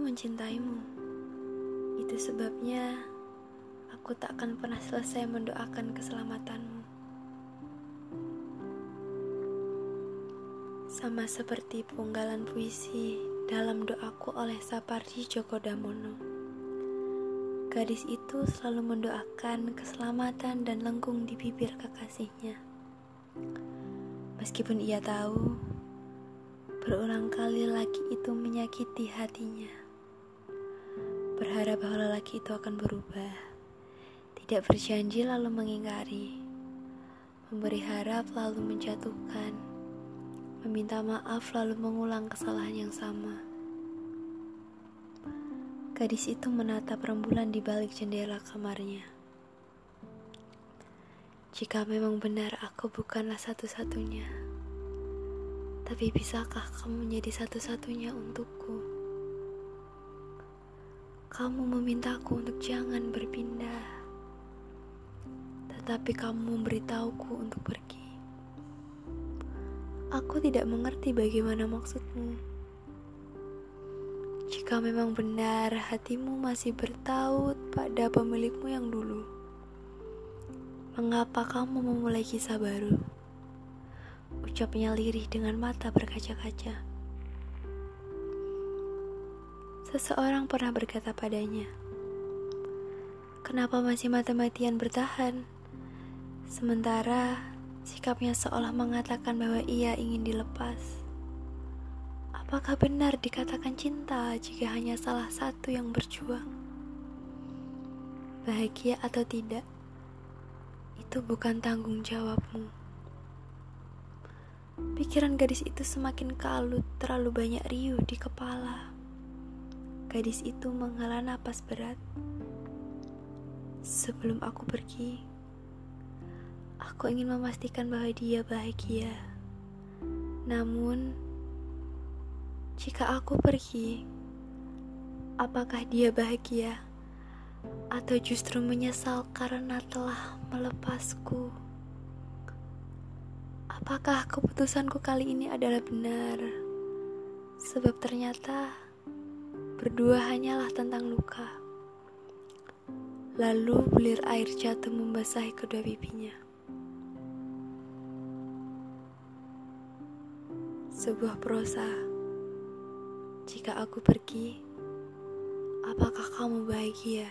mencintaimu. Itu sebabnya aku tak akan pernah selesai mendoakan keselamatanmu. Sama seperti penggalan puisi dalam doaku oleh Sapardi Djoko Damono. Gadis itu selalu mendoakan keselamatan dan lengkung di bibir kekasihnya. Meskipun ia tahu berulang kali laki itu menyakiti hatinya. Berharap bahwa lelaki itu akan berubah. Tidak berjanji lalu mengingkari. Memberi harap lalu menjatuhkan. Meminta maaf lalu mengulang kesalahan yang sama. Gadis itu menatap rembulan di balik jendela kamarnya. Jika memang benar aku bukanlah satu-satunya, tapi bisakah kamu menjadi satu-satunya untukku? Kamu memintaku untuk jangan berpindah, tetapi kamu memberitahuku untuk pergi. Aku tidak mengerti bagaimana maksudmu. Jika memang benar hatimu masih bertaut pada pemilikmu yang dulu, mengapa kamu memulai kisah baru? Ucapnya lirih dengan mata berkaca-kaca. Seseorang pernah berkata padanya, "Kenapa masih mati-matian bertahan?" Sementara sikapnya seolah mengatakan bahwa ia ingin dilepas. Apakah benar dikatakan cinta jika hanya salah satu yang berjuang? Bahagia atau tidak, itu bukan tanggung jawabmu. Pikiran gadis itu semakin kalut, terlalu banyak riuh di kepala. Gadis itu menghela napas berat. Sebelum aku pergi, aku ingin memastikan bahwa dia bahagia. Namun, jika aku pergi, apakah dia bahagia atau justru menyesal karena telah melepasku? Apakah keputusanku kali ini adalah benar? Sebab ternyata berdua hanyalah tentang luka. Lalu bulir air jatuh membasahi kedua pipinya. Sebuah prosa. Jika aku pergi, apakah kamu bahagia?